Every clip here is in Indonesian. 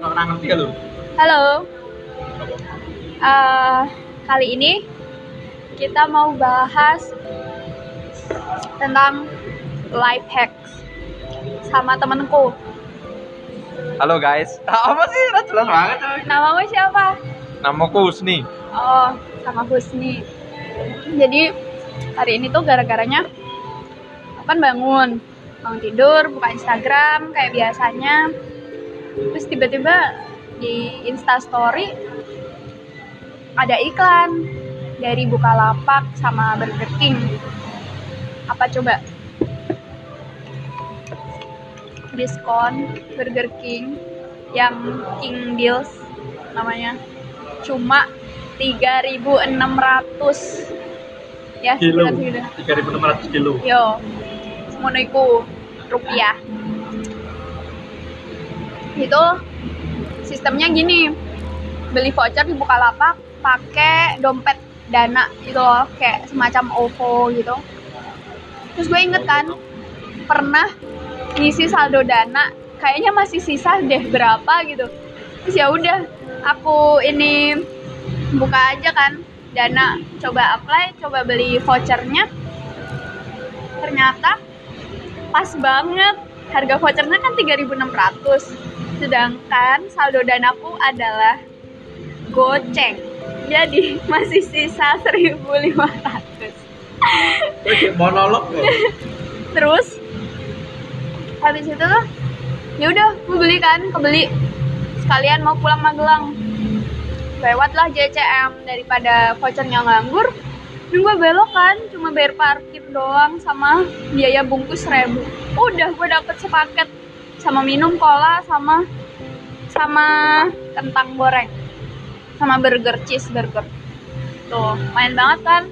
Ngerti ya lu? Halo. Eh, kali ini kita mau bahas tentang life hacks sama temenku. Halo guys. Apa sih? Nah, jelas banget. Namamu siapa? Namaku Husni. Oh, sama Husni. Jadi hari ini tuh gara-garanya kan bangun, bangun tidur, buka Instagram kayak biasanya. Terus tiba-tiba di Insta Story ada iklan dari Bukalapak sama Burger King. Apa coba? Diskon Burger King yang King Deals namanya cuma 3.600 ya Kilo. sekitar segitu 3600 kilo. yo iku rupiah itu sistemnya gini. Beli voucher di Bukalapak pakai dompet dana gitu loh kayak semacam OVO gitu. Terus gue inget kan pernah ngisi saldo dana kayaknya masih sisa deh berapa gitu. Terus ya udah aku ini buka aja kan dana coba apply coba beli vouchernya. Ternyata pas banget harga vouchernya kan 3600 sedangkan saldo danaku adalah goceng. Jadi masih sisa 1500 Oke, monolog kok. terus habis itu tuh ya udah gue beli kan kebeli. Sekalian mau pulang Magelang. Lewat lah JCM daripada vouchernya nganggur. Dan gue belok kan cuma bayar parkir doang sama biaya bungkus seribu. Udah gue dapet sepaket sama minum cola sama sama kentang goreng. Sama burger cheese burger. Tuh main banget kan?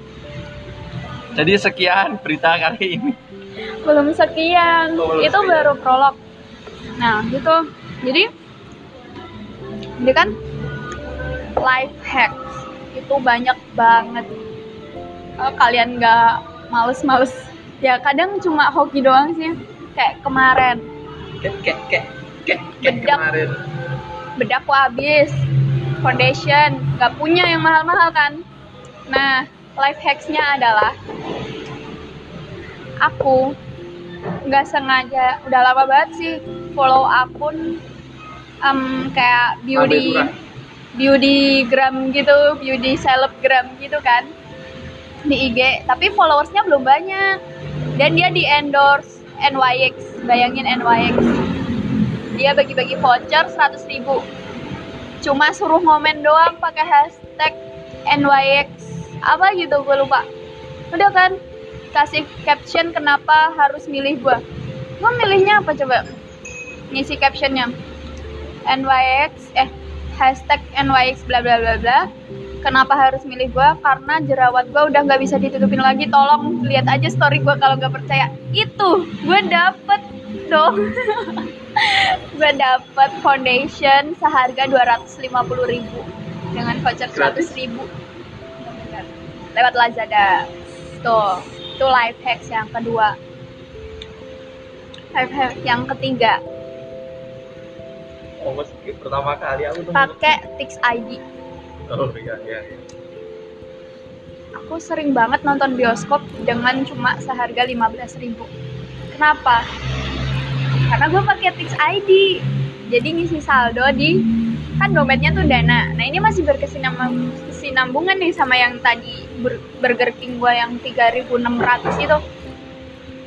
Jadi sekian berita kali ini. belum sekian. Oh, belum itu sekian. baru prolog. Nah gitu. Jadi ini kan life hacks. Itu banyak banget. Kalau kalian nggak males-males. Ya kadang cuma hoki doang sih. Kayak kemarin Kek kek kek Bedak. kemarin. bedakku habis. Foundation. Nggak punya yang mahal-mahal kan? Nah life hacksnya adalah aku nggak sengaja udah lama banget sih follow akun em, kayak beauty beauty gram gitu beauty selebgram gitu kan di IG tapi followersnya belum banyak. Dan dia di endorse NYX bayangin NYX dia bagi-bagi voucher 100.000 ribu. Cuma suruh ngomen doang pakai hashtag NYX apa gitu gue lupa. Udah kan kasih caption kenapa harus milih gue gue milihnya apa coba? Ngisi captionnya. NYX eh hashtag NYX bla bla bla bla kenapa harus milih gue karena jerawat gue udah nggak bisa ditutupin lagi. Tolong lihat aja story gue kalau nggak percaya. Itu gue dapet dong. Gue dapet foundation seharga 250.000 ribu dengan voucher 100.000 ribu. Lewat Lazada. Tuh itu life hacks yang kedua. Life hack yang ketiga. Oh, pertama kali aku pakai Tix ID Iya iya. aku sering banget nonton bioskop dengan cuma seharga 15.000 kenapa? Karena gue pakai Tix ID jadi ngisi saldo di kan dompetnya tuh dana. Nah ini masih berkesinambungan kesinambungan nih sama yang tadi Bur- Burger King gue yang 3.600 itu.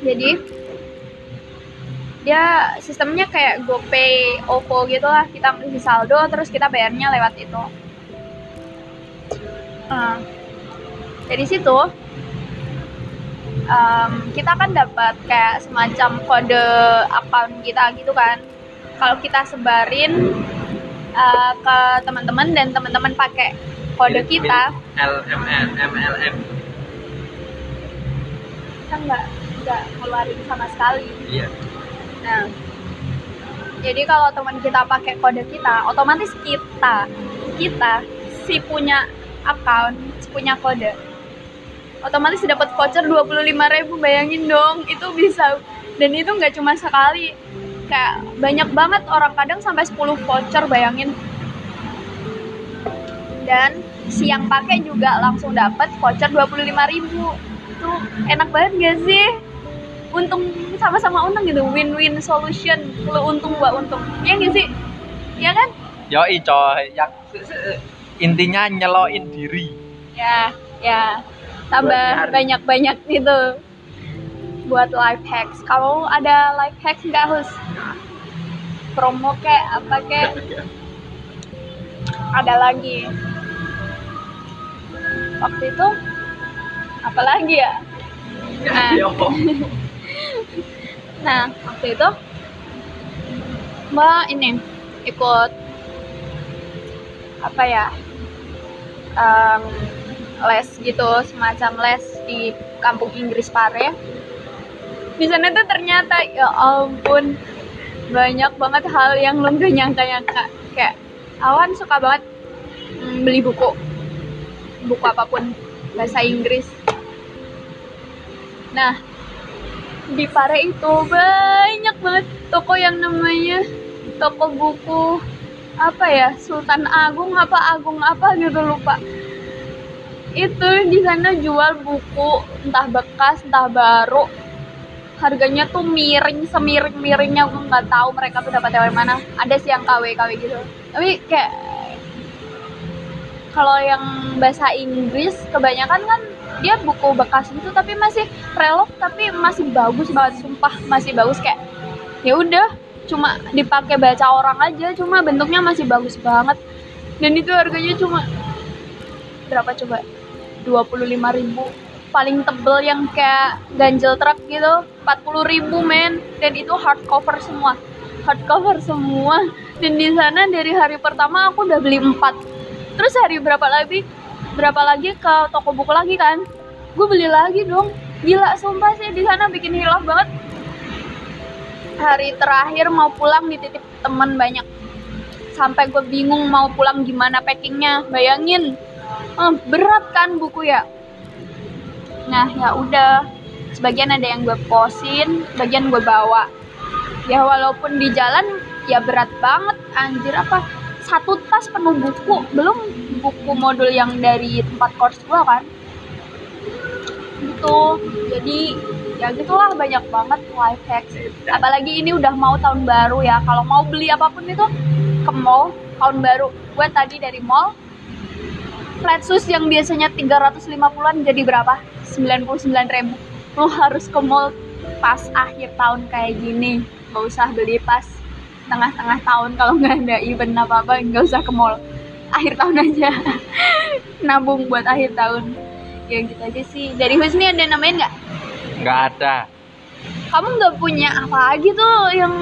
Jadi dia sistemnya kayak GoPay, OVO gitu lah. Kita ngisi saldo terus kita bayarnya lewat itu Nah, dari situ em, kita kan dapat kayak semacam kode account kita gitu kan kalau kita sebarin eh, ke teman-teman dan teman-teman pakai kode kita LMN MLM. kita nggak nggak ngeluarin sama sekali Iya. Nah, jadi kalau teman kita pakai kode kita, otomatis kita kita si punya account, punya kode, otomatis dapat voucher 25.000 bayangin dong, itu bisa. Dan itu nggak cuma sekali, kayak banyak banget orang kadang sampai 10 voucher bayangin. Dan siang pakai juga langsung dapat voucher 25.000 ribu. Itu enak banget gak sih? Untung sama-sama untung gitu win-win solution lu untung gua untung. Ya gak sih? Ya kan? Yoi coy, yang intinya nyeloin diri. ya ya. Tambah Buat nyari. banyak-banyak gitu. Buat life hacks. Kalau ada life hacks nggak harus promo kayak apa kayak ada lagi. Waktu itu apa lagi ya? Nah, nah waktu itu mbak ini ikut apa ya em, les gitu semacam les di kampung Inggris Pare. Di sana tuh ternyata ya ampun banyak banget hal yang lo gak nyangka-nyangka. Kayak awan suka banget mm, beli buku. Buku apa pun bahasa Inggris. Nah di Pare itu banyak banget toko yang namanya toko buku apa ya Sultan Agung apa Agung apa gitu lupa. Itu di sana jual buku entah bekas entah baru. Harganya tuh miring semiring miringnya gue nggak tahu mereka tuh dapat dari mana. Ada sih yang KW KW gitu. Tapi kayak kalau yang bahasa Inggris kebanyakan kan dia buku bekas gitu tapi masih prelog tapi masih bagus banget sumpah. Masih bagus kayak ya udah cuma dipakai baca orang aja cuma bentuknya masih bagus banget. Dan itu harganya cuma berapa coba? 25.000 ribu. Paling tebel yang kayak ganjel truk gitu 40.000 ribu men. Dan itu hardcover semua. Hardcover semua. Dan di sana dari hari pertama aku udah beli 4 terus hari berapa lagi? Berapa lagi ke toko buku lagi kan? Gue beli lagi dong. Gila sumpah sih di sana bikin hilaf banget hari terakhir mau pulang dititip temen banyak. Sampai gue bingung mau pulang gimana packingnya. Bayangin. Eh, berat kan buku ya? Nah ya udah. Sebagian ada yang gue posin bagian gue bawa. Ya walaupun di jalan ya berat banget. Anjir apa? Satu tas penuh buku. Belum buku modul yang dari tempat course gue kan. Gitu. Jadi ya gitulah banyak banget life hacks. Apalagi ini udah mau tahun baru ya. Kalau mau beli apa pun itu ke mall tahun baru. Gue tadi dari mall flat yang biasanya 350-an jadi berapa? 99 ribu. Lu harus ke mall pas akhir tahun kayak gini. Gak usah beli pas tengah-tengah tahun kalau nggak ada event apa-apa nggak usah ke mall. Akhir tahun aja. Nabung buat akhir tahun. Ya gitu aja sih. Dari Husni ada namanya nggak Nggak ada. kamu nggak punya apa lagi tuh yang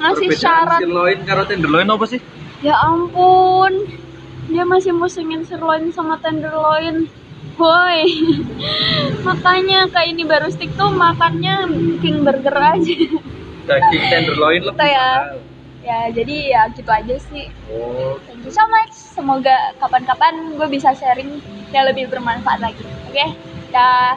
ngasih syarat sirloin karo tenderloin apa sih? Ya ampun, dia masih musingin sirloin sama tenderloin. Woi, makanya kayak ini baru stick tuh makannya king burger aja. Daging tenderloin lebih Itu ya. mahal. ya jadi ya gitu aja sih. Oh, Thank you so much. Semoga kapan-kapan gue bisa sharing yang lebih bermanfaat lagi. Oke, dah.